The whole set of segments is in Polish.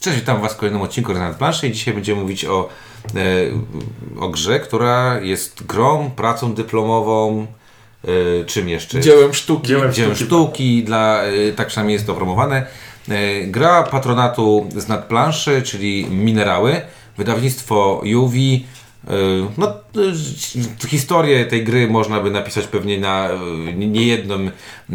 Cześć, witam Was w kolejnym odcinku Renat Planszy i dzisiaj będziemy mówić o, e, o grze, która jest grą, pracą dyplomową, e, czym jeszcze? Dziełem sztuki. Dziełem, Dziełem sztuki, dla, e, tak przynajmniej jest to promowane. E, gra patronatu z nadplanszy, czyli Minerały, wydawnictwo Juwi. E, no, e, historię tej gry można by napisać pewnie na niejednym, e,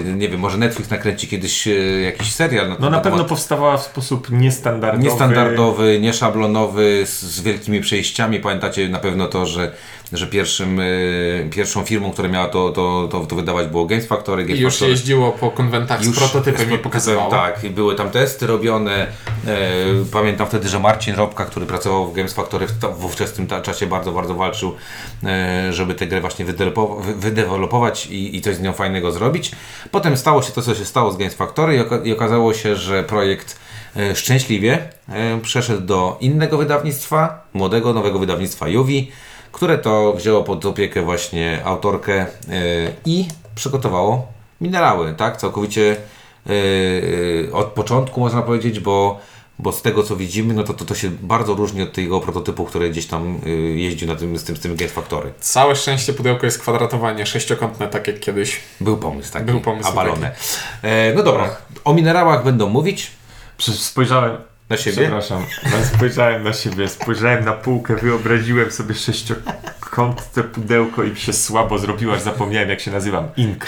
nie wiem, może Netflix nakręci kiedyś jakiś serial. No na pewno powstawała w sposób niestandardowy. Niestandardowy, nieszablonowy, z, z wielkimi przejściami. Pamiętacie na pewno to, że, że pierwszym, y, pierwszą firmą, która miała to, to, to, to wydawać było Games Factory. Games I już Factory. jeździło po konwentach z prototypem i pokazywało. Tak, i były tam testy robione. E, pamiętam wtedy, że Marcin Robka, który pracował w Games Factory w, w ówczesnym czasie bardzo, bardzo walczył, e, żeby tę grę właśnie wydevelopować i, i coś z nią fajnego zrobić. Potem stało się to, co się stało z Games Factory i, oka- i okazało się, że projekt e, szczęśliwie e, przeszedł do innego wydawnictwa, młodego, nowego wydawnictwa Juvi, które to wzięło pod opiekę właśnie autorkę e, i przygotowało minerały, tak? Całkowicie e, od początku można powiedzieć, bo, bo z tego co widzimy, no to, to to się bardzo różni od tego prototypu, który gdzieś tam e, jeździł na tym, z tym, z tym Games Factory. Całe szczęście pudełko jest kwadratowanie, sześciokątne, tak jak kiedyś. Był pomysł taki, Był pomysł abalone. E, no dobra, o minerałach będą mówić spojrzałem. Na siebie. Przepraszam, no, spojrzałem na siebie, spojrzałem na półkę, wyobraziłem sobie sześciokątne pudełko i mi się słabo zrobiło, aż zapomniałem jak się nazywam. Ink.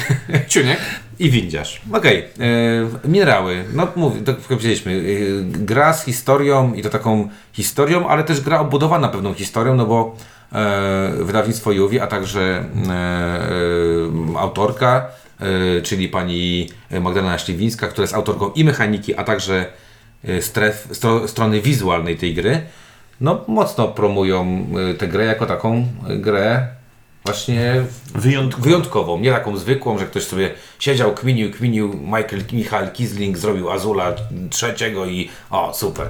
Ciuniek. I windziarz. Okej, e, minerały. No mówię, tak jak powiedzieliśmy, e, gra z historią i to taką historią, ale też gra obudowana pewną historią, no bo e, wydawnictwo Juwi, a także e, e, autorka, e, czyli pani Magdalena Śliwińska, która jest autorką i mechaniki, a także stref, stro, strony wizualnej tej gry, no mocno promują e, tę grę jako taką e, grę właśnie Wyjątkowo. wyjątkową, nie taką zwykłą, że ktoś sobie siedział, kminił, kminił, Michael, Michał Kisling zrobił Azula trzeciego i o, super.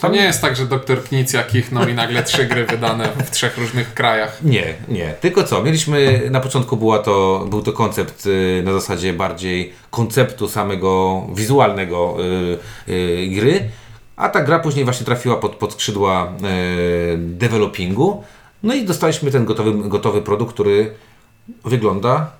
To nie jest tak, że doktor Knic no i nagle trzy gry wydane w trzech różnych krajach. Nie, nie. Tylko co, mieliśmy, na początku była to, był to koncept y, na zasadzie bardziej konceptu samego wizualnego y, y, gry, a ta gra później właśnie trafiła pod, pod skrzydła developingu, no i dostaliśmy ten gotowy, gotowy produkt, który wygląda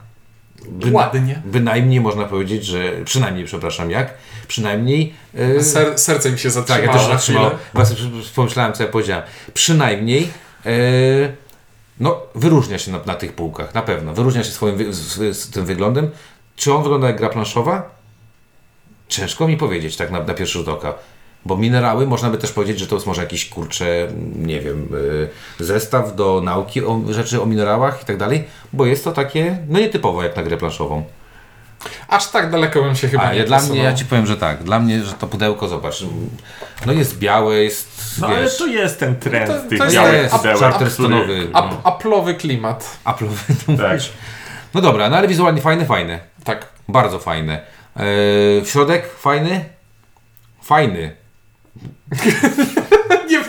byna- Ładnie. Bynajmniej można powiedzieć, że przynajmniej, przepraszam, jak? Przynajmniej. e, Ser, serce mi się tak, zatrzymało. ja też chwilę. Właśnie pomyślałem, co ja powiedziałem. Przynajmniej. E, no, wyróżnia się na, na tych półkach, na pewno. Wyróżnia się swoim z, z tym wyglądem. Czy on wygląda jak gra planszowa? Ciężko mi powiedzieć tak na, na pierwszy rzut oka. Bo minerały, można by też powiedzieć, że to jest może jakiś kurczę, nie wiem, y, zestaw do nauki o rzeczy o minerałach i tak dalej, bo jest to takie, no nietypowe jak na grę planszową. Aż tak daleko bym się chyba A nie ja, dla mnie, ja Ci powiem, że tak, dla mnie, że to pudełko, zobacz, no jest białe, jest, No ale wiesz, to jest ten trend To- to tych jest- białych jest pudełek, charterstonowy. Aplowy klimat. Apple'owy, Tak. No dobra, no ale wizualnie fajne, fajne. Tak. Bardzo fajne. Eee, środek fajny? Fajny. nie,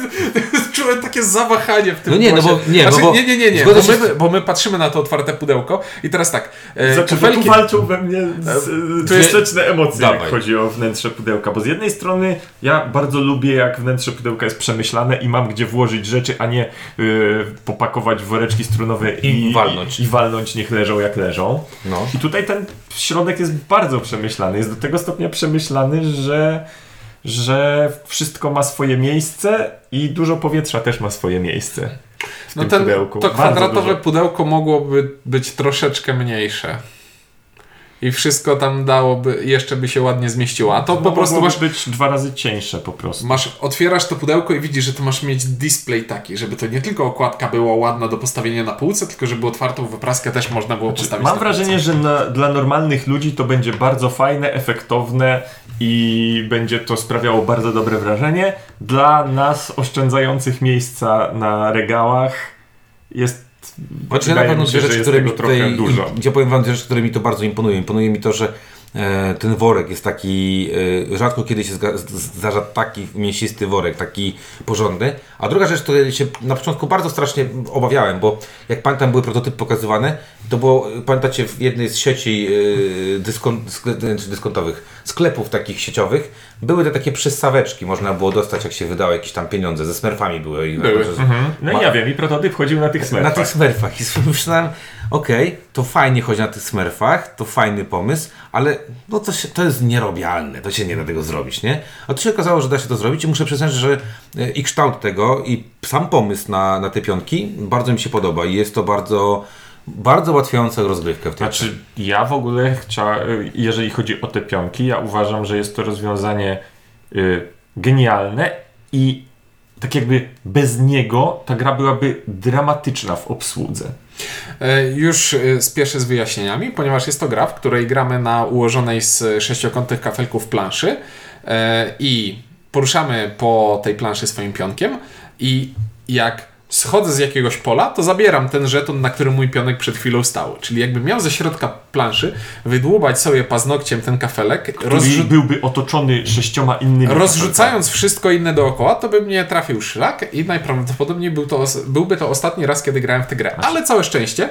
czułem takie zawahanie w tym No nie, no głosie. bo- nie, znaczy, no bo- nie, nie, nie, nie, bo my, bo my patrzymy na to otwarte pudełko i teraz tak, e, Znaczy, bo tu kufelki, walczą we mnie z, e, jest- sprzeczne emocje, Dawaj. jak chodzi o wnętrze pudełka. Bo z jednej strony ja bardzo lubię, jak wnętrze pudełka jest przemyślane i mam gdzie włożyć rzeczy, a nie y, popakować w woreczki strunowe i, I walnąć. I, i walnąć, niech leżą jak leżą. No. I tutaj ten środek jest bardzo przemyślany. Jest do tego stopnia przemyślany, że, że wszystko ma swoje miejsce i dużo powietrza też ma swoje miejsce w no tym ten, pudełku. to Bardzo kwadratowe dużo. pudełko mogłoby być troszeczkę mniejsze. I wszystko tam dałoby, jeszcze by się ładnie zmieściło. A to No, po prostu masz, być dwa razy cieńsze po prostu. masz, otwierasz to pudełko i widzisz, że to masz mieć display taki, żeby to nie tylko okładka była ładna do postawienia na półce, tylko żeby otwartą wypraskę też można było postawić Mam wrażenie, półce. że na, dla normalnych ludzi to będzie bardzo fajne, efektowne i będzie to sprawiało bardzo dobre wrażenie. Dla nas oszczędzających miejsca na regałach jest. Znaczy ja na pewno dwie rzeczy, które mi tutaj, dużo. ja powiem Wam dwie rzeczy, które mi to bardzo imponują. Imponuje mi to, że ten worek jest taki, e, rzadko kiedy się zdarza taki mięsisty worek, taki porządny. A druga rzecz, której się na początku bardzo strasznie obawiałem, bo jak pamiętam były prototypy pokazywane, to było, pamiętacie, w jednej z sieci e, dyskont, dyskontowych sklepów takich sieciowych były te takie przystaweczki, można było dostać, jak się wydało jakieś tam pieniądze, ze smerfami były. I Były. No i Ma- ja wiem, i prototyp chodził na tych na smerfach. tych smerfach. I myślałem, okej, to fajnie chodzi na tych smerfach, to fajny pomysł, ale no to, się, to jest nierobialne, to się nie da tego zrobić, nie? A tu się okazało, że da się to zrobić i muszę przyznać, że e, i kształt tego, i sam pomysł na, na te pionki bardzo mi się podoba i jest to bardzo, bardzo ułatwiające rozgrywkę w. Znaczy, ja w ogóle chcia, jeżeli chodzi o te pionki, ja uważam, że jest to rozwiązanie y, genialne i tak jakby bez niego ta gra byłaby dramatyczna w obsłudze. E, Już e, spieszę z wyjaśnieniami, ponieważ jest to gra, w której gramy na ułożonej z sześciokątnych kafelków planszy e, i poruszamy po tej planszy swoim pionkiem i jak schodzę z jakiegoś pola, to zabieram ten żeton, na którym mój pionek przed chwilą stał. Czyli jakbym miał ze środka planszy wydłubać sobie paznokciem ten kafelek, Który rozrzu- byłby otoczony sześcioma innymi. Rozrzucając wszystko inne dookoła, to by mnie trafił szlak i najprawdopodobniej był to, byłby to ostatni raz, kiedy grałem w tę grę. Ale całe szczęście.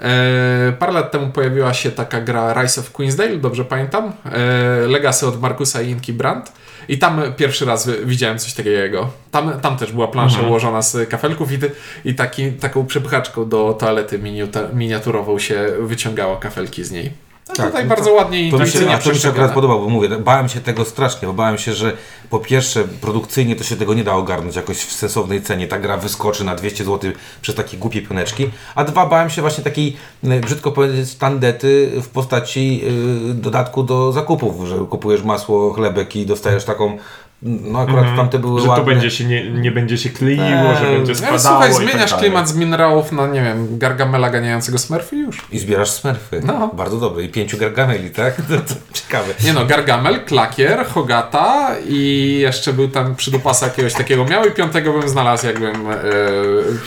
E, parę lat temu pojawiła się taka gra Rise of Queensdale, dobrze pamiętam. E, Legacy od Markusa i Inki Brandt. I tam pierwszy raz widziałem coś takiego. Tam, tam też była plansza ułożona z kafelków i, i taki, taką przepychaczką do toalety miniuta- miniaturową się wyciągało kafelki z niej. A Tak, tutaj no bardzo ładnie To mi się, a to mi się akurat podobało, bo mówię, bałem się tego strasznie, bo bałem się, że po pierwsze produkcyjnie to się tego nie da ogarnąć jakoś w sensownej cenie, ta gra wyskoczy na 200 zł przez takie głupie pioneczki, a dwa, bałem się właśnie takiej, e, brzydko powiedzieć, tandety w postaci e, dodatku do zakupów, że kupujesz masło, chlebek i dostajesz taką, no akurat tamte były Mhm. Że to ładne. będzie się nie, nie będzie się kleiło, Eee, że będzie No, spadało. słuchaj, i zmieniasz tak klimat z minerałów na, nie wiem, gargamela ganiającego smurfy i już. I zbierasz smurfy. No. Bardzo dobre. I pięciu gargameli, tak? To, to ciekawe. Nie no, gargamel, klakier, hogata i jeszcze był tam przydupasa jakiegoś takiego miał i piątego bym znalazł, jakbym e,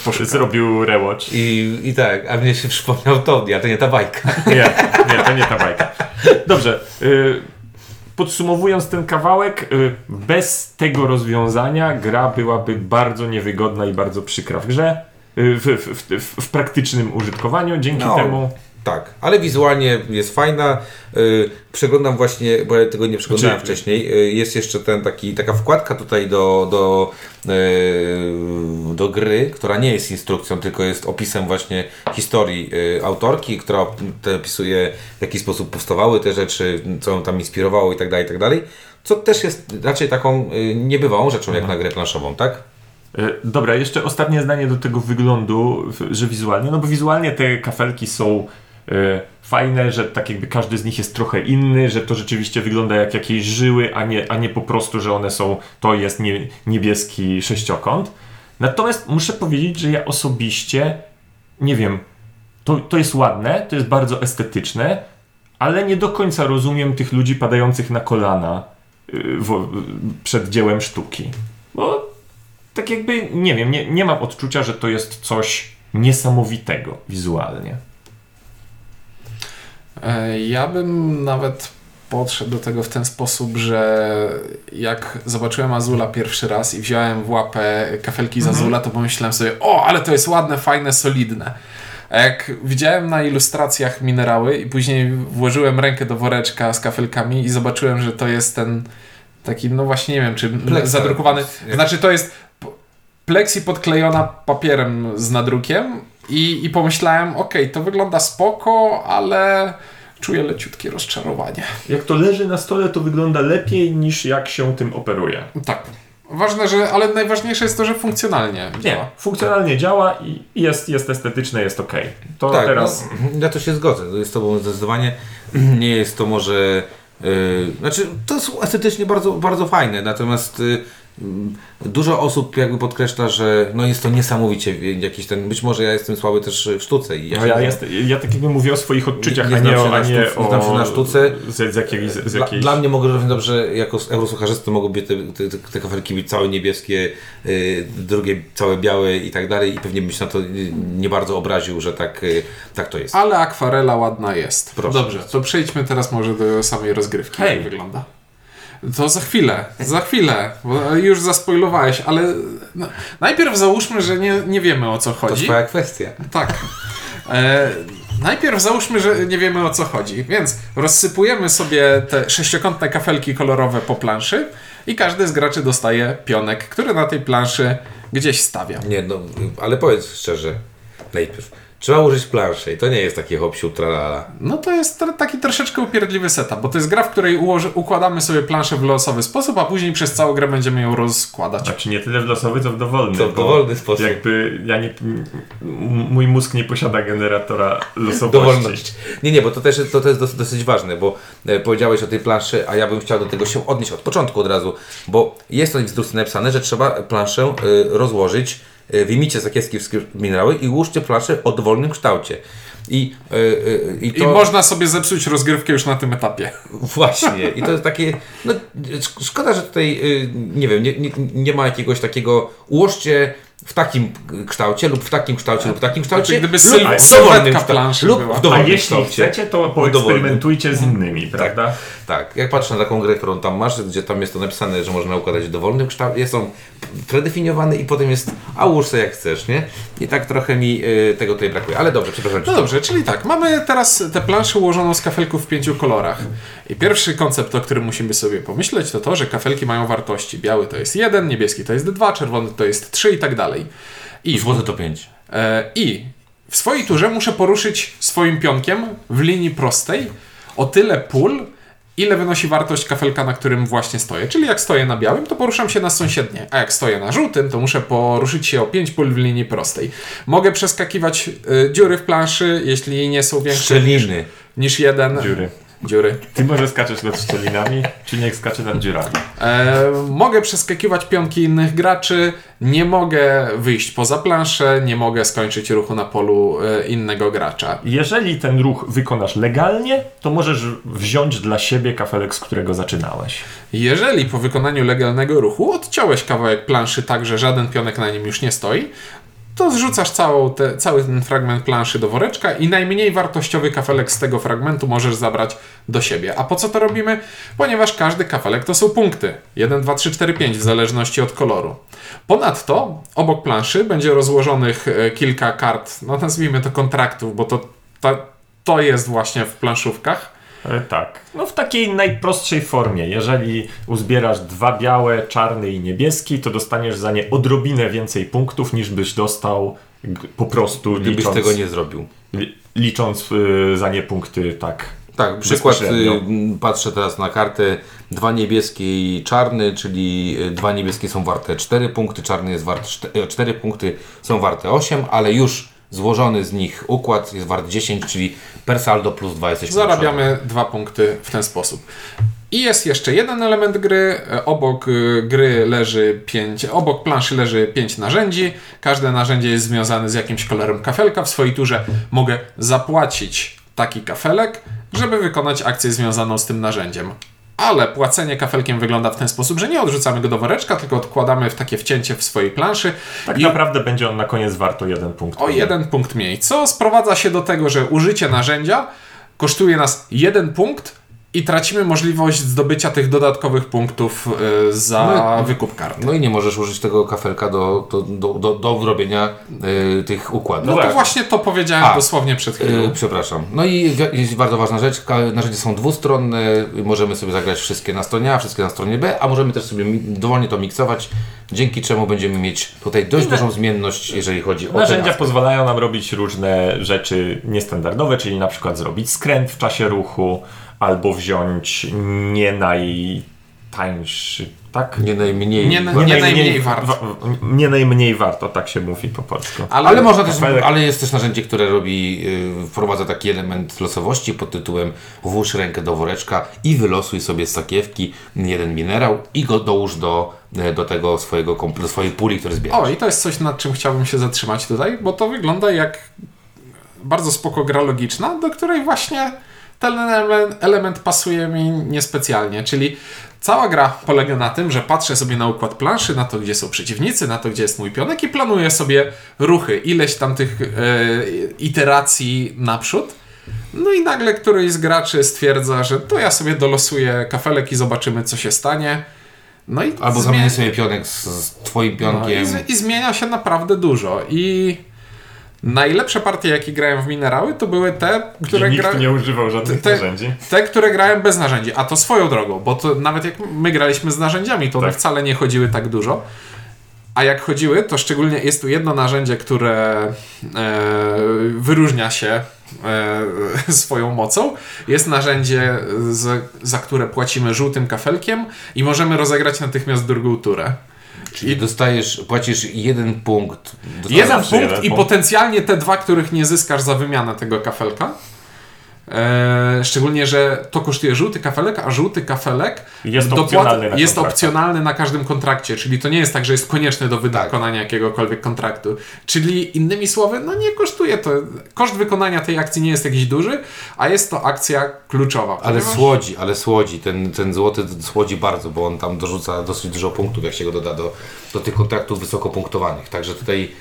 poszukał. Zrobił rewatch. I, I tak, a mnie się przypomniał Tony, a to nie ta bajka. Nie, nie, to nie ta bajka. Dobrze. Y, podsumowując ten kawałek, y, bez tego rozwiązania gra byłaby bardzo niewygodna i bardzo przykra w grze. y, W, w, w, w praktycznym użytkowaniu. Dzięki No. temu. Tak, ale wizualnie jest fajna. Yy, przeglądam właśnie, bo ja tego nie przeglądałem Znaczy- wcześniej. Yy, jest jeszcze ten taki, taka wkładka tutaj do, do, yy, do gry, która nie jest instrukcją, tylko jest opisem właśnie historii autorki, która opisuje w jaki sposób powstawały te rzeczy, co ją tam inspirowało i tak dalej, i tak dalej. Co też jest raczej taką niebywałą rzeczą jak na grę planszową, tak? Y, Dobra, jeszcze ostatnie zdanie do tego wyglądu, że wizualnie, no bo wizualnie te kafelki są y, fajne, że tak jakby każdy z nich jest trochę inny, że to rzeczywiście wygląda jak jakieś żyły, a nie, a nie po prostu, że one są, to jest nie, niebieski sześciokąt. Natomiast muszę powiedzieć, że ja osobiście, nie wiem, to, to jest ładne, to jest bardzo estetyczne, ale nie do końca rozumiem tych ludzi padających na kolana y, w, przed dziełem sztuki. Bo tak jakby, nie wiem, nie, nie mam odczucia, że to jest coś niesamowitego wizualnie. E, Ja bym nawet podszedł do tego w ten sposób, że jak zobaczyłem Azula pierwszy raz i wziąłem w łapę kafelki z Azula, to pomyślałem sobie, o, ale to jest ładne, fajne, solidne. A jak widziałem na ilustracjach minerały i później włożyłem rękę do woreczka z kafelkami i zobaczyłem, że to jest ten taki, no właśnie nie wiem, czy Plexar. zadrukowany, znaczy to jest p- plexi podklejona papierem z nadrukiem i, i pomyślałem, okej, to wygląda spoko, ale czuję leciutkie rozczarowanie. Jak to leży na stole, to wygląda lepiej niż jak się tym operuje. Tak. Ważne, że, ale najważniejsze jest to, że funkcjonalnie Nie, działa. funkcjonalnie działa i jest, jest estetyczne, jest ok. To tak, teraz. no, ja to się zgodzę. To jest z Tobą zdecydowanie. Nie jest to może. Yy, znaczy, to jest estetycznie bardzo, bardzo fajne, natomiast yy, dużo osób jakby podkreśla, że no jest to niesamowicie jakiś ten. Być może ja jestem słaby też w sztuce. I No się ja, nie- jest, ja tak jakby mówię o swoich odczuciach, Nie a znam nie się o, na a nie sztuce- nie znam się o na sztuce. Z, z, jakiejś, z Dla, jakiejś... dla mnie mogę równie dobrze, jako eurosucharzysty mogą być te, te, te kafelki być całe niebieskie, yy, drugie całe białe i tak dalej i pewnie bym się na to nie bardzo obraził, że tak, yy, tak to jest. Ale akwarela ładna jest. Proszę. Dobrze, to przejdźmy teraz może do samej rozgrywki, Hej. jak wygląda. To za chwilę, za chwilę, bo już zaspoilowałeś, ale no, najpierw załóżmy, że nie, nie wiemy o co To chodzi. twoja kwestia. Tak. E, Najpierw załóżmy, że nie wiemy o co chodzi, więc rozsypujemy sobie te sześciokątne kafelki kolorowe po planszy i każdy z graczy dostaje pionek, który na tej planszy gdzieś stawia. Nie, no, ale powiedz szczerze, najpierw. Trzeba użyć planszy i to nie jest takie hopsiu tralala. No to jest tr- taki troszeczkę upierdliwy setup, bo to jest gra, w której ułoży- układamy sobie planszę w losowy sposób, a później przez całą grę będziemy ją rozkładać. Znaczy nie tyle w losowy, co w dowolny. Co w dowolny sposób. Jakby ja nie, m- mój mózg nie posiada generatora losowości. Dowolność. Nie, nie, bo to też to, to jest dosyć, dosyć ważne, bo e, powiedziałeś o tej planszy, a ja bym chciał do tego się odnieść od początku od razu, bo jest to w napisane, że trzeba planszę e, rozłożyć, wyjmijcie zakiewki wszystkie minerały i ułóżcie planszę o dowolnym kształcie. I, e, e, i I to... można sobie zepsuć rozgrywkę już na tym etapie. Właśnie, i to jest takie. No, sz- szkoda, że tutaj nie wiem, nie, nie, nie ma jakiegoś takiego. Ułożcie w takim kształcie, lub w takim kształcie, lub w takim kształcie. Znaczy, gdyby lub w dowolnym kształcie, lub w A dowolnym jeśli kształcie. chcecie, to poeksperymentujcie z innymi, prawda? Tak, jak patrzę na taką grę, którą tam masz, gdzie tam jest to napisane, że można układać w dowolnym kształcie, jest on predefiniowane i potem jest, a ułóż sobie jak chcesz, nie? I tak trochę mi y, tego tutaj brakuje. Ale dobrze, przepraszam. No dobrze, czyli tak, mamy teraz tę planszę ułożoną z kafelków w pięciu kolorach. I pierwszy koncept, o którym musimy sobie pomyśleć, to to, że kafelki mają wartości. Biały to jest 1, niebieski to jest 2, czerwony to jest 3 i tak dalej. I, Złoty to 5. e, I w swojej turze muszę poruszyć swoim pionkiem w linii prostej o tyle pól, ile wynosi wartość kafelka, na którym właśnie stoję. Czyli jak stoję na białym, to poruszam się na sąsiednie, a jak stoję na żółtym, to muszę poruszyć się o 5 pól w linii prostej. Mogę przeskakiwać y, dziury w planszy, jeśli nie są większe niż, niż jeden. Dziury. Dziury. Ty może skaczesz nad szczelinami, czy niech skacze nad dziurami. E, mogę przeskakiwać pionki innych graczy, nie mogę wyjść poza planszę, nie mogę skończyć ruchu na polu e, innego gracza. Jeżeli ten ruch wykonasz legalnie, to możesz wziąć dla siebie kafelek, z którego zaczynałeś. Jeżeli po wykonaniu legalnego ruchu odciąłeś kawałek planszy tak, że żaden pionek na nim już nie stoi, to zrzucasz całą te, cały ten fragment planszy do woreczka i najmniej wartościowy kafelek z tego fragmentu możesz zabrać do siebie. A po co to robimy? Ponieważ każdy kafelek to są punkty. 1, 2, 3, 4, 5 w zależności od koloru. Ponadto obok planszy będzie rozłożonych e, kilka kart, no nazwijmy to kontraktów, bo to, to, to jest właśnie w planszówkach. E, Tak. No w takiej najprostszej formie. Jeżeli uzbierasz dwa białe, czarny i niebieski, to dostaniesz za nie odrobinę więcej punktów niż byś dostał po prostu Gdybyś licząc, tego nie zrobił. li- licząc y, za nie punkty, tak. Tak, przykład y, patrzę teraz na kartę dwa niebieskie i czarny, czyli y, dwa niebieskie są warte 4 punkty, czarny jest wart 4 punkty, są warte 8, ale już złożony z nich układ jest wart 10, czyli per saldo plus 2 jesteśmy. Zarabiamy dwa punkty w ten sposób. I jest jeszcze jeden element gry. E, Obok y, gry leży pięć, obok planszy leży pięć narzędzi. Każde narzędzie jest związane z jakimś kolorem kafelka. W swojej turze mogę zapłacić taki kafelek, żeby wykonać akcję związaną z tym narzędziem. Ale płacenie kafelkiem wygląda w ten sposób, że nie odrzucamy go do woreczka, tylko odkładamy w takie wcięcie w swojej planszy. Tak I- naprawdę będzie on na koniec warto jeden punkt. o jeden punkt mniej, co sprowadza się do tego, że użycie narzędzia kosztuje nas jeden punkt i tracimy możliwość zdobycia tych dodatkowych punktów y, za No i- wykup kart. No i nie możesz użyć tego kafelka do, do, do, do, do robienia y, tych układów. No to właśnie. właśnie to powiedziałem A, dosłownie przed chwilą. Y, przepraszam. No i jest bardzo ważna rzecz. Narzędzia są dwustronne. Możemy sobie zagrać wszystkie na stronie A, wszystkie na stronie B, a możemy też sobie dowolnie to miksować, dzięki czemu będziemy mieć tutaj dość dużą zmienność, jeżeli chodzi o Narzędzia pozwalają nam robić różne rzeczy niestandardowe, czyli na przykład zrobić skręt w czasie ruchu, albo wziąć nie najtańszy, tak? Nie najmniej. Nie na- nie najmniej wart. wa- nie najmniej warto, tak się mówi po polsku. Ale, Ale można też, ale jest też narzędzie, które robi, y, wprowadza taki element losowości pod tytułem włóż rękę do woreczka i wylosuj sobie z sakiewki jeden minerał i go dołóż do, y, do tego swojego, do swojej puli, który zbierasz. O, i to jest coś, nad czym chciałbym się zatrzymać tutaj, bo to wygląda jak bardzo spoko gra logiczna, do której właśnie ten element, pasuje mi niespecjalnie, czyli cała gra polega na tym, że patrzę sobie na układ planszy, na to, gdzie są przeciwnicy, na to, gdzie jest mój pionek i planuję sobie ruchy, ileś tam tych e, iteracji naprzód. No i nagle któryś z graczy stwierdza, że to ja sobie dolosuję kafelek i zobaczymy, co się stanie. No i Albo zmie- zamienię sobie pionek z, z twoim no, pionkiem. i, z- I zmienia się naprawdę dużo. I Najlepsze partie, jakie grałem w minerały, to były te, Gdzie które nikt gra... nie używał żadnych te- narzędzi. Te, które grałem bez narzędzi, a to swoją drogą, bo to nawet jak my graliśmy z narzędziami, to one Tak. wcale nie chodziły tak dużo. A jak chodziły, to szczególnie jest tu jedno narzędzie, które e, wyróżnia się e, swoją mocą. Jest narzędzie, z, za które płacimy żółtym kafelkiem i możemy rozegrać natychmiast drugą turę. Czyli dostajesz, płacisz jeden punkt. Jeden punkt i potencjalnie te dwa, których nie zyskasz za wymianę tego kafelka. E, szczególnie, że to kosztuje żółty kafelek, a żółty kafelek Jest dopłat- opcjonalny na jest opcjonalny na każdym kontrakcie, czyli to nie jest tak, że jest konieczny do wykonania jakiegokolwiek kontraktu. Czyli innymi słowy, no nie kosztuje to. Koszt wykonania tej akcji nie jest jakiś duży, a jest to akcja kluczowa. Ale ponieważ- słodzi, ale słodzi. Ten, ten złoty słodzi bardzo, bo on tam dorzuca dosyć dużo punktów, jak się go doda do, do tych kontraktów wysoko punktowanych. Także tutaj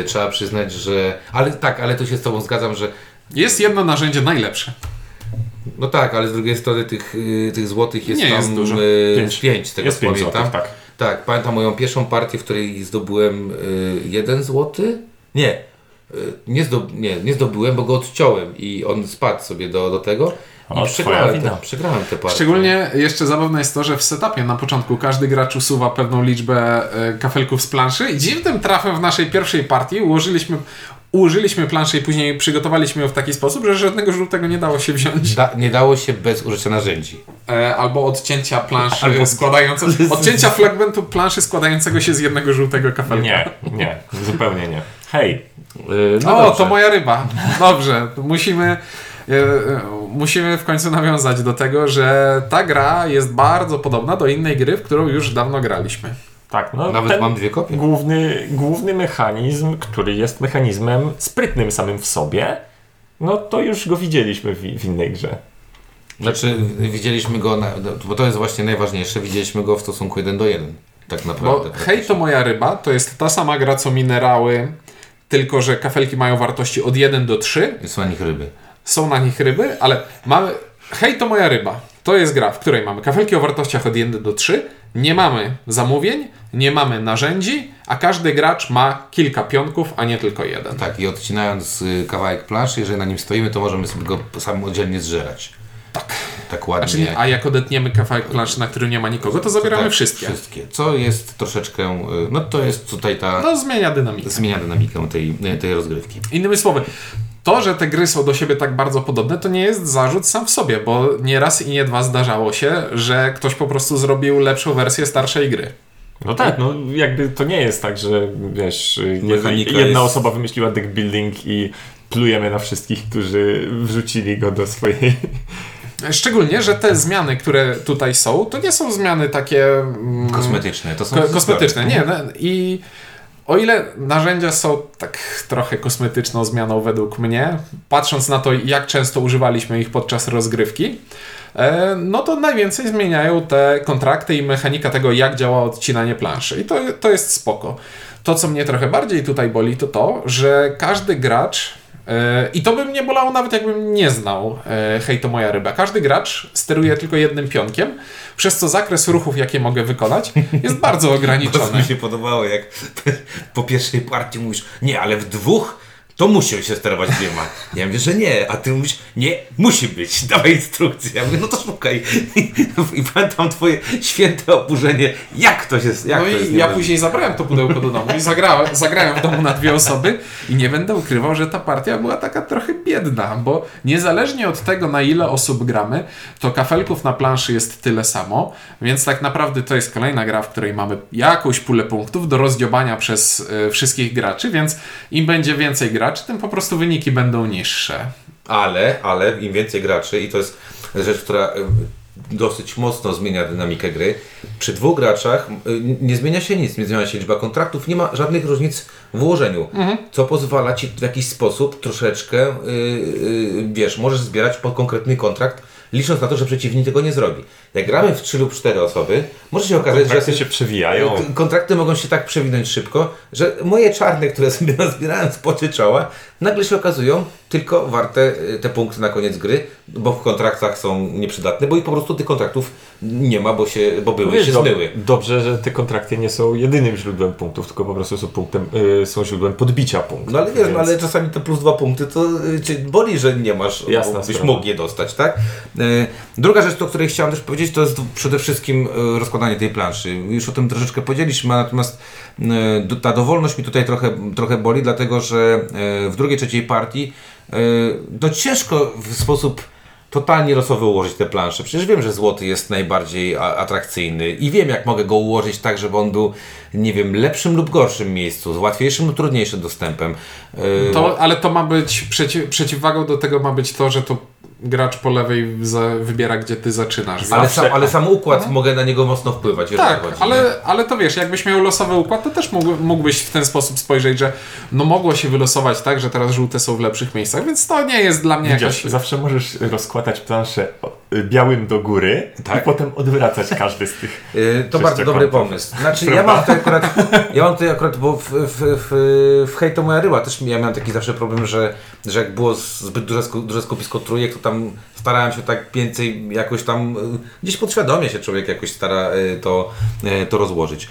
e, trzeba przyznać, że. Ale tak, ale tu się z Tobą zgadzam, że. Jest jedno narzędzie najlepsze. No tak, ale z drugiej strony tych, y, tych złotych jest Nie tam jest dużo. y, Pięć. pięć, tego Jest pięć pamiętam. złotych, tak. Tak, pamiętam moją pierwszą partię, w której zdobyłem y, jeden złoty. Nie, nie, zdob, nie, nie zdobyłem, bo go odciąłem i on spadł sobie do, do tego. I O, przegrałem, te, przegrałem te partie. Szczególnie jeszcze zabawne jest to, że w setupie na początku każdy gracz usuwa pewną liczbę e, kafelków z planszy i dziwnym trafem w naszej pierwszej partii ułożyliśmy, ułożyliśmy planszę i później przygotowaliśmy ją w taki sposób, że żadnego żółtego nie dało się wziąć. Da, nie dało się bez użycia narzędzi. E, albo odcięcia planszy Albo- składającego, odcięcia fragmentu planszy składającego się z jednego żółtego kafelka. Nie, nie, zupełnie nie. Hej, Y, no o, dobrze. to moja ryba. Dobrze, musimy, e, e, musimy w końcu nawiązać do tego, że ta gra jest bardzo podobna do innej gry, w którą już dawno graliśmy. Tak, no Nawet ten mam dwie kopie. główny, główny mechanizm, który jest mechanizmem sprytnym samym w sobie, no to już go widzieliśmy w, w innej grze. Znaczy, widzieliśmy go, na, bo to jest właśnie najważniejsze, widzieliśmy go w stosunku 1 do 1. Tak Bo naprawdę. Hej to moja ryba to jest ta sama gra co minerały, tylko że kafelki mają wartości od 1 do 3. Są na nich ryby. Są na nich ryby, ale mamy. Hej to moja ryba. To jest gra, w której mamy kafelki o wartościach od 1 do 3. Nie mamy zamówień, nie mamy narzędzi, a każdy gracz ma kilka pionków, a nie tylko jeden. Tak, i odcinając y, kawałek planszy, jeżeli na nim stoimy, to możemy sobie go samodzielnie zżerać. Tak. Tak ładnie. Znaczy, nie, a jak odetniemy kawałek planszy, na którym nie ma nikogo, to zabieramy tak, wszystkie. Wszystkie. Co jest troszeczkę, y, no to jest tutaj ta, To zmienia dynamikę. zmienia dynamikę tej, tej rozgrywki. Innymi słowy, to, że te gry są do siebie tak bardzo podobne, to nie jest zarzut sam w sobie, bo nie raz i nie dwa zdarzało się, że ktoś po prostu zrobił lepszą wersję starszej gry. No tak, no jakby to nie jest tak, że wiesz, Mechanika jedna jest- osoba wymyśliła deck building i plujemy na wszystkich, którzy wrzucili go do swojej... Szczególnie, że te zmiany, które tutaj są, to nie są zmiany takie mm, Kosmetyczne. To są ko- kosmetyczne. Nie, no, i o ile narzędzia są tak trochę kosmetyczną zmianą według mnie, patrząc na to, jak często używaliśmy ich podczas rozgrywki, e, no to najwięcej zmieniają te kontrakty i mechanika tego, jak działa odcinanie planszy. I to, to jest spoko. To, co mnie trochę bardziej tutaj boli, to to, że każdy gracz i to by mnie bolało nawet jakbym nie znał e, Hej to moja ryba. Każdy gracz steruje tylko jednym pionkiem, przez co zakres ruchów, jakie mogę wykonać, jest bardzo To ograniczony. mi się podobało, jak po pierwszej partii mówisz, nie, ale w dwóch to musi się sterować dwiema. Ja mówię, że nie, a ty mówisz, nie, musi być, dawaj instrukcję. Ja mówię, no to szukaj. I pamiętam twoje święte oburzenie, jak to się, jak No to i ja nie później zabrałem to pudełko do domu i zagrałem, zagrałem w domu na dwie osoby i nie będę ukrywał, że ta partia była taka trochę biedna, bo niezależnie od tego, na ile osób gramy, to kafelków na planszy jest tyle samo, więc tak naprawdę to jest kolejna gra, w której mamy jakąś pulę punktów do rozdziobania przez e, wszystkich graczy, więc im będzie więcej graczy, tym po prostu wyniki będą niższe. Ale, ale im więcej graczy, i to jest rzecz, która y, dosyć mocno zmienia dynamikę gry, przy dwóch graczach y, nie zmienia się nic, nie zmienia się liczba kontraktów, nie ma żadnych różnic w ułożeniu, co pozwala Ci w jakiś sposób troszeczkę, y, y, wiesz, możesz zbierać pod konkretny kontrakt, licząc na to, że przeciwnik tego nie zrobi. Jak gramy w 3 lub 4 osoby, może się okazać, że Kontrakty się przewijają. K- Kontrakty mogą się tak przewinąć szybko, że moje czarne, które sobie nazbierałem z poty czoła, nagle się okazują tylko warte y, te punkty na koniec gry, bo w kontraktach są nieprzydatne, bo i po prostu tych kontraktów nie ma, bo, się, bo były Wiesz, się zmyły. Dobrze, że te kontrakty nie są jedynym źródłem punktów, tylko po prostu są, punktem, y, są źródłem podbicia punktów. No ale wiesz, no, więc- ale czasami te plus dwa punkty to y, cię boli, że nie masz, Jasna byś sprawa. mógł je dostać, tak? Y, Druga rzecz, o której chciałem też powiedzieć, to jest przede wszystkim y, rozkładanie tej planszy. Już o tym troszeczkę powiedzieliśmy, natomiast y, do- ta dowolność mi tutaj trochę, trochę boli, dlatego że w drugiej, trzeciej partii no ciężko w sposób totalnie losowy ułożyć te plansze. Przecież wiem, że złoty jest najbardziej atrakcyjny i wiem, jak mogę go ułożyć tak, żeby on był, nie wiem, lepszym lub gorszym miejscu, z łatwiejszym lub trudniejszym dostępem. Yy, To, ale to ma być, przeciw, przeciwwagą do tego ma być to, że to gracz po lewej wybiera, gdzie ty zaczynasz. ale, sam, ale sam układ mogę na niego mocno wpływać. tak, chodzi, nie? ale, ale to wiesz, jakbyś miał losowy układ, to też mógł, mógłbyś w ten sposób spojrzeć, że no mogło się wylosować tak, że teraz żółte są w lepszych miejscach, więc to nie jest dla mnie Widzisz, jakoś... zawsze możesz rozkładać planszę białym do góry Tak. i potem odwracać każdy z tych. Yy, to bardzo dobry pomysł. Znaczy, ja mam tutaj akurat, ja mam tutaj akurat, bo w, w, w, w Hej to moja ryba też ja miałem taki zawsze problem, że, że jak było zbyt duże, duże skupisko trójek, to tam starałem się tak więcej jakoś tam, yy, gdzieś podświadomie się człowiek jakoś stara yy, to, yy, to rozłożyć,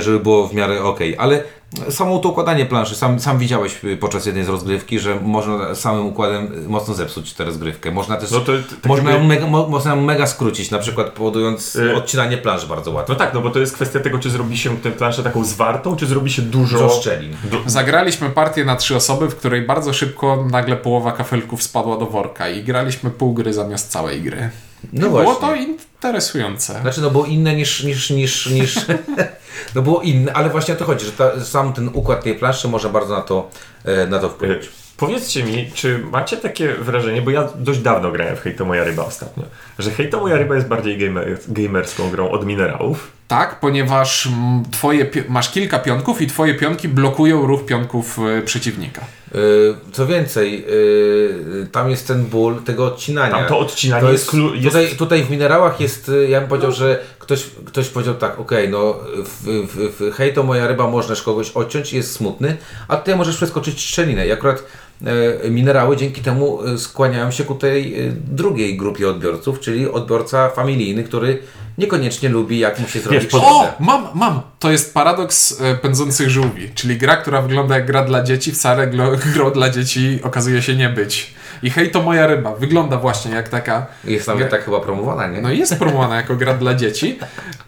żeby było w miarę ok. Ale samo to układanie planszy, sam, sam widziałeś podczas jednej z rozgrywki, że można samym układem mocno zepsuć tę rozgrywkę. Można też, No to tak można, jakby- mega, mo, można mega skrócić, na przykład powodując Yy. odcinanie plansz bardzo łatwo. No tak, no bo to jest kwestia tego, czy zrobi się tę planszę taką zwartą, czy zrobi się dużo. Dużo szczelin. Du- Zagraliśmy partię na trzy osoby, w której bardzo szybko nagle połowa kafelków spadła do worka i graliśmy pół gry zamiast całej gry. No Było właśnie. to interesujące. Znaczy, no było inne niż, niż, niż, niż no było inne, ale właśnie o to chodzi, że ta, sam ten układ tej planszy może bardzo na to, e, na to wpłynąć. Powiedzcie mi, czy macie takie wrażenie, bo ja dość dawno grałem w Hej to moja ryba ostatnio, że Hej to moja ryba jest bardziej gamer, gamerską grą od minerałów? Tak, ponieważ twoje masz kilka pionków i twoje pionki blokują ruch pionków e, przeciwnika. E, co więcej, e, tam jest ten ból tego odcinania. Tam to odcinanie To jest, jest, tutaj, tutaj w minerałach jest, e, ja bym powiedział, że ktoś, ktoś powiedział tak, okej, no w, w, w hej to moja ryba możesz kogoś odciąć i jest smutny, a tutaj możesz przeskoczyć szczelinę. I akurat minerały dzięki temu e, skłaniają się ku tej e, drugiej grupie odbiorców, czyli odbiorca familijny, który niekoniecznie lubi, jak mu się zrobi. O, mam, mam! To jest paradoks e, pędzących żółwi, czyli gra, która wygląda jak gra dla dzieci, wcale grą dla dzieci okazuje się nie być. I hej, to moja ryba. Wygląda właśnie jak taka... Jest nawet tak chyba promowana, nie? No i jest promowana jako gra dla dzieci,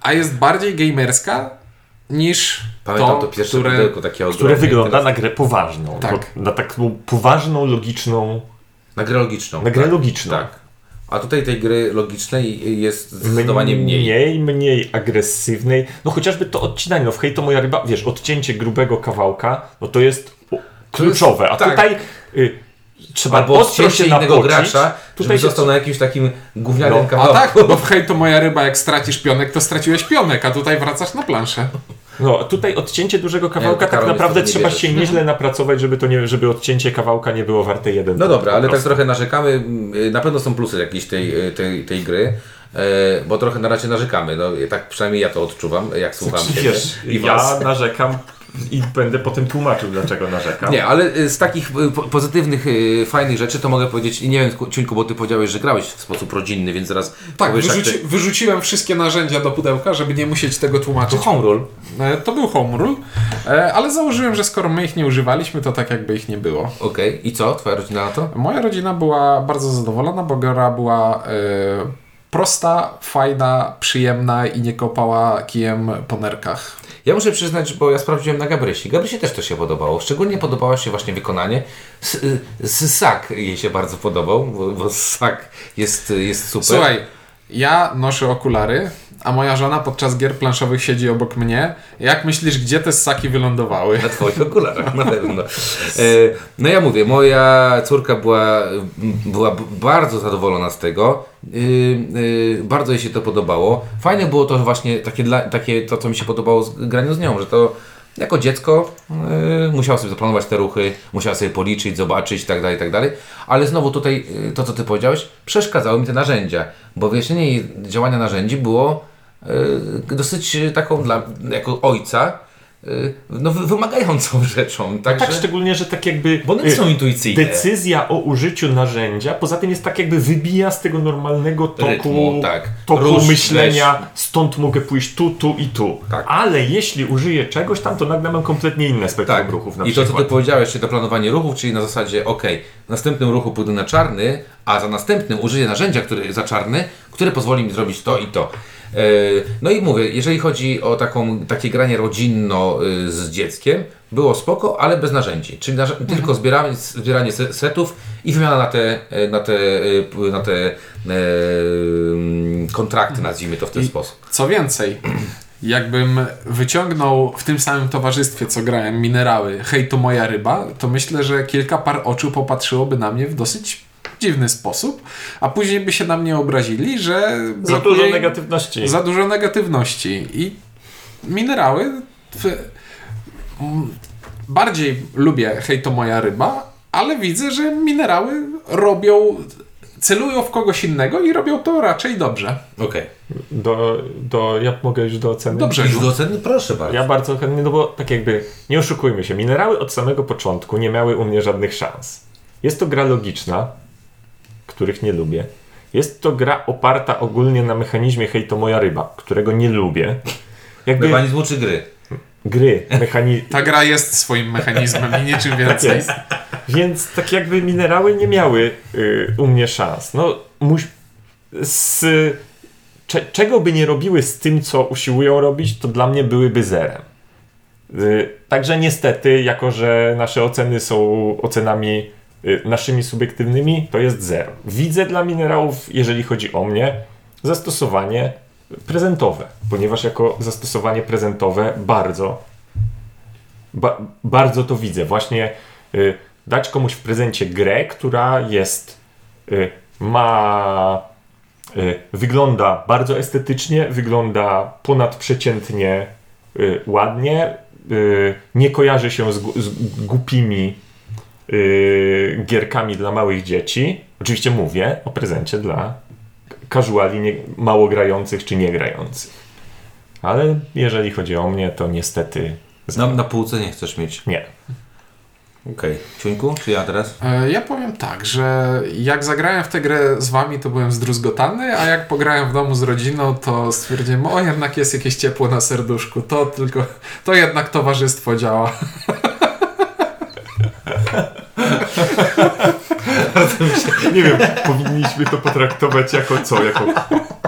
a jest bardziej gamerska niż Pamiętam to, to, pierwsze które... pudełko takie które ogromne. wygląda Teraz- na grę poważną. Tak. Na taką poważną, logiczną. Na grę logiczną. Na grę tak. logiczną. Tak. A tutaj tej gry logicznej jest zdecydowanie mniej. Mniej, mniej agresywnej. No chociażby to odcinanie. No w hej to moja ryba, wiesz, odcięcie grubego kawałka, no to jest kluczowe. A tak. tutaj y, trzeba Albo odcięcie się innego napoczyć. gracza, żeby Tutaj się został na jakimś takim gównianym No, a A kawałku. tak, bo w hej, to moja ryba, jak stracisz pionek, to straciłeś pionek, a tutaj wracasz na planszę. No, tutaj odcięcie dużego kawałka, tak naprawdę trzeba się nieźle napracować, żeby to nie, żeby odcięcie kawałka nie było warte jeden. No dobra, ale tak trochę narzekamy. Na pewno są plusy jakieś tej, tej, tej gry. e, Bo trochę na razie narzekamy, no tak przynajmniej ja to odczuwam, jak słucham Znaczy, wiesz, i ja narzekam i będę potem tłumaczył, dlaczego narzekam. Nie, ale y, z takich y, po- pozytywnych, y, fajnych rzeczy to mogę powiedzieć, i nie wiem, Ciuńku, bo ty powiedziałeś, że grałeś w sposób rodzinny, więc zaraz Tak, wyrzuci, ty... wyrzuciłem wszystkie narzędzia do pudełka, żeby nie musieć tego To tłumaczyć. home rule. E, To był home rule, e, ale założyłem, że skoro my ich nie używaliśmy, to tak jakby ich nie było. Okej, i co? Twoja rodzina na to? Moja rodzina była bardzo zadowolona, bo gra była e, prosta, fajna, przyjemna i nie kopała kijem po nerkach. Ja muszę przyznać, bo ja sprawdziłem na Gabrysi. Gabrysi też to się podobało. Szczególnie podobało się właśnie wykonanie. S- y, jej się bardzo podobał, bo, bo sak jest, jest super. Słuchaj, ja noszę okulary, a moja żona podczas gier planszowych siedzi obok mnie. Jak myślisz, gdzie te ssaki wylądowały? Na twoich okularach, na pewno. E, No ja mówię, moja córka była, była bardzo zadowolona z tego. Y, y, Bardzo jej się to podobało. Fajne było to właśnie takie, dla, takie to, co mi się podobało z graniu z nią, że to jako dziecko y, musiała sobie zaplanować te ruchy, musiała sobie policzyć, zobaczyć i tak dalej, i tak. Ale znowu tutaj y, to, co ty powiedziałeś, przeszkadzały mi te narzędzia, bo wyjaśnienie działania narzędzi było y, dosyć y, taką dla, jako ojca no, wy- wymagającą rzeczą. Także, Tak, szczególnie, że tak jakby bo one nie y, są intuicyjne. decyzja o użyciu narzędzia, poza tym jest tak jakby wybija z tego normalnego toku, Rytmu, tak. toku Rusz, myślenia, stąd mogę pójść tu, tu i tu. Tak. Ale jeśli użyję czegoś tam, to nagle mam kompletnie inne spektrum Tak, ruchów na i to co przykład. ty powiedziałeś, czyli to planowanie ruchów, czyli na zasadzie, ok, w następnym ruchu pójdę na czarny, a za następnym użyję narzędzia który, za czarny, które pozwoli mi zrobić to i to. E, No i mówię, jeżeli chodzi o taką, takie granie rodzinno y, z dzieckiem, było spoko, ale bez narzędzi. Czyli narze- Mhm. tylko zbieranie, zbieranie se- setów i wymiana na te, e, na te, y, na te e, kontrakty, nazwijmy to w ten I- sposób. Co więcej, jakbym wyciągnął w tym samym towarzystwie, co grałem, minerały, hej to moja ryba, to myślę, że kilka par oczu popatrzyłoby na mnie w dosyć dziwny sposób, a później by się na mnie obrazili, że Za dużo negatywności. za dużo negatywności. I minerały bardziej lubię hej to moja ryba, ale widzę, że minerały robią, celują w kogoś innego i robią to raczej dobrze. Okej. Do, do, ja mogę już do oceny? Dobrze. Już do oceny? Proszę bardzo. Ja bardzo chętnie, no bo tak jakby, nie oszukujmy się, minerały od samego początku nie miały u mnie żadnych szans. Jest to gra logiczna, których nie lubię. Jest to gra oparta ogólnie na mechanizmie hej to moja ryba, którego nie lubię. Jakby Mechanizmu czy gry? gry, mechanizm. Ta gra jest swoim mechanizmem i niczym Tak więcej. jest. Więc tak jakby minerały nie miały y, u mnie szans. No, muś, z, cze, czego by nie robiły z tym, co usiłują robić, to dla mnie byłyby zerem. Y, także niestety, jako że nasze oceny są ocenami naszymi subiektywnymi, to jest zero. Widzę dla minerałów, jeżeli chodzi o mnie, zastosowanie prezentowe, ponieważ jako zastosowanie prezentowe bardzo ba bardzo to widzę. Właśnie y, dać komuś w prezencie grę, która jest, y, ma, y, wygląda bardzo estetycznie, wygląda ponadprzeciętnie y, ładnie, y, nie kojarzy się z, z głupimi y, gierkami dla małych dzieci. Oczywiście mówię o prezencie dla casuali nie, mało grających czy nie grających. Ale jeżeli chodzi o mnie, to niestety Na, na półce nie chcesz mieć. nie. Okej. Ciuńku, czy ja teraz? E, Ja powiem tak, że jak zagrałem w tę grę z wami, to byłem zdruzgotany, a jak pograłem w domu z rodziną, to stwierdziłem, o jednak jest jakieś ciepło na serduszku, to tylko, to jednak towarzystwo działa. Nie wiem, powinniśmy to potraktować jako co? Jako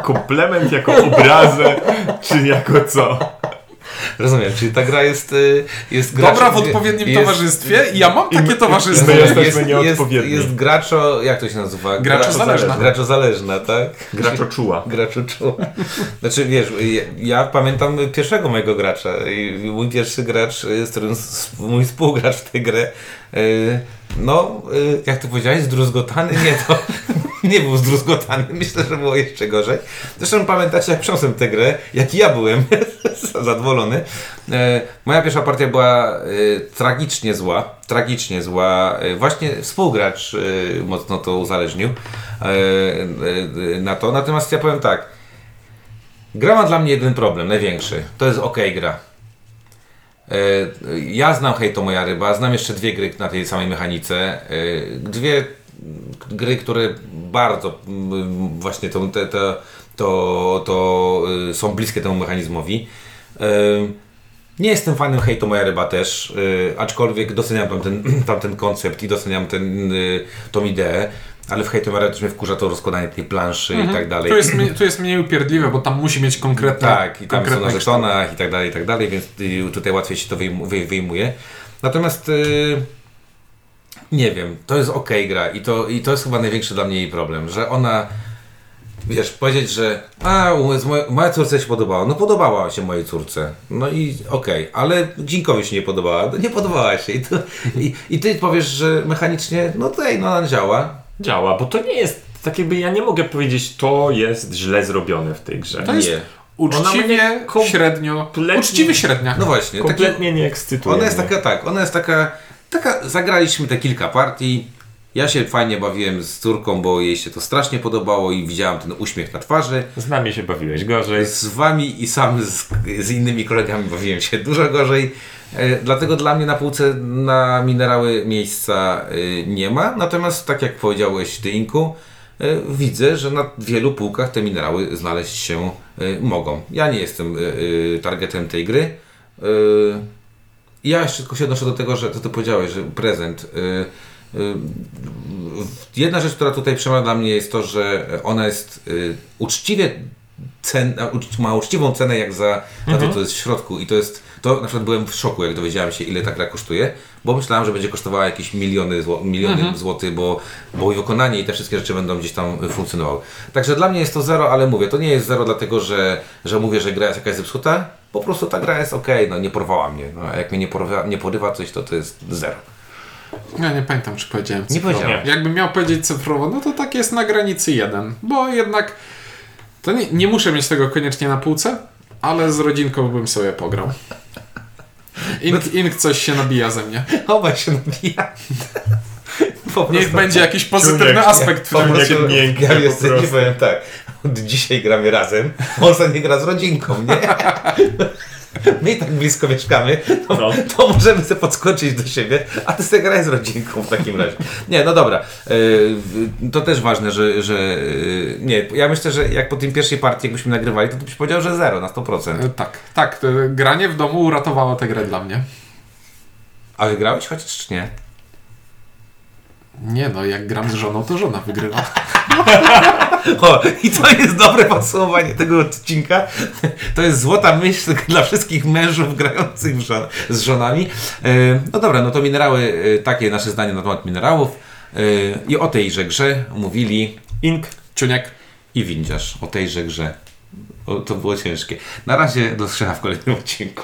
komplement, jako obrazę, czy jako co? Rozumiem, czyli ta gra jest, y, jest Dobra w odpowiednim jest, towarzystwie i ja mam takie towarzystwo. my jesteśmy jest, jest, nieodpowiedni. jest graczo, jak to się nazywa? Graczozależna. Graczozależna, tak? Graczo czuła. Graczu czuła. Znaczy wiesz, ja, ja pamiętam pierwszego mojego gracza i mój pierwszy gracz, z którym mój współgracz w tę grę, y, no, y, jak ty powiedziałeś, zdruzgotany? Nie, to nie był zdruzgotany, myślę, że było jeszcze gorzej. Zresztą pamiętacie, jak przyniosłem tę grę, jak ja byłem zadowolony. E, Moja pierwsza partia była e, tragicznie zła, tragicznie zła. E, Właśnie współgracz mocno to uzależnił na to. Natomiast ja powiem tak, gra ma dla mnie jeden problem, największy. To jest ok gra. E, Ja znam Hej to moja ryba, znam jeszcze dwie gry na tej samej mechanice. E, Dwie gry, które bardzo właśnie to, te, to, to y, są bliskie temu mechanizmowi. E, Nie jestem fanem Hej to moja ryba też, aczkolwiek doceniam tamten, tamten koncept i doceniam ten, y, ideę, ale w Hej to moja ryba też mnie wkurza to rozkładanie tej planszy i tak dalej. Tu jest, mniej- tu jest mniej upierdliwe, bo tam musi mieć konkretne Tak, i tam są na żetonach i tak dalej, i tak dalej, więc y, tutaj łatwiej się to wyjmu- wy- wyjmuje. Natomiast y, nie wiem, to jest ok gra i to, i to jest chyba największy dla mnie jej problem, że ona wiesz, powiedzieć, że a, u- z moj, moja córce się podobała, no podobała się mojej córce, no i okej, ale Dzinkowi się nie podobała, no nie podobała się i, to, i, i ty powiesz, że mechanicznie, no tutaj, no ona działa, Działa, bo to nie jest, tak jakby ja nie mogę powiedzieć, to jest źle zrobione w tej grze. To jest nie. uczciwie, średnio, kompletnie- uczciwie średnia. No właśnie, taki, Kompletnie nie ekscytuje Ona jest mnie. taka, tak, ona jest taka, taka, zagraliśmy te kilka partii Ja się fajnie bawiłem z córką, bo jej się to strasznie podobało i widziałam ten uśmiech na twarzy. Z nami się bawiłeś gorzej. Z wami i sam z, z innymi kolegami bawiłem się dużo gorzej. E, dlatego dla mnie na półce na minerały miejsca e, nie ma. Natomiast tak jak powiedziałeś ty Inku, e, widzę, że na wielu półkach te minerały znaleźć się mogą. Ja nie jestem targetem tej gry. Ja jeszcze tylko się odnoszę do tego, że to ty powiedziałeś, że prezent. Jedna rzecz, która tutaj przemawia dla mnie jest to, że ona jest y, uczciwie cen, ma uczciwą cenę jak za, za to, co jest w środku. I to jest, to na przykład byłem w szoku, jak dowiedziałem się, ile ta gra kosztuje, bo myślałem, że będzie kosztowała jakieś miliony, zło, miliony złotych, bo, bo i wykonanie i te wszystkie rzeczy będą gdzieś tam y, funkcjonowały. Także dla mnie jest to zero, ale mówię, to nie jest zero dlatego, że, że mówię, że gra jest jakaś zepsuta, po prostu ta gra jest ok, no nie porwała mnie, no, a jak mnie nie porywa, nie porywa coś, to to jest zero. Ja nie pamiętam, czy powiedziałem Nie cyfrowo. powiedziałem. Jakbym miał powiedzieć cyfrowo, no to tak jest na granicy jeden, bo jednak to nie, nie muszę mieć tego koniecznie na półce, ale z rodzinką bym sobie pograł. Ink, ink coś się nabija ze mnie. Obaj się nabija. Po Niech prostu- będzie jakiś pozytywny Człowiek, aspekt w Po tym prostu, miękkie ja po jest, nie powiem tak, od dzisiaj gramy razem, on nie gra z rodzinką, nie? My i tak blisko mieszkamy, to, No. to możemy sobie podskoczyć do siebie, a ty sobie graj z rodzinką w takim razie. Nie, no dobra, yy, to też ważne, że, że yy, nie, ja myślę, że jak po tym pierwszej partii, jakbyśmy nagrywali, to byś powiedział, że zero na 100%. E, Tak, tak. Granie w domu uratowało tę grę dla mnie. A wygrałeś chociaż czy nie? Nie no, jak gram z żoną, to żona wygrywa. O, i to jest dobre podsumowanie tego odcinka. To jest złota myśl dla wszystkich mężów grających żon z żonami. E, No dobra, no to minerały, e, takie nasze zdanie na temat minerałów. E, I o tejże grze mówili Ink. Czuniek. i windziarz. O tejże grze. O, to było ciężkie. Na razie do w kolejnym odcinku.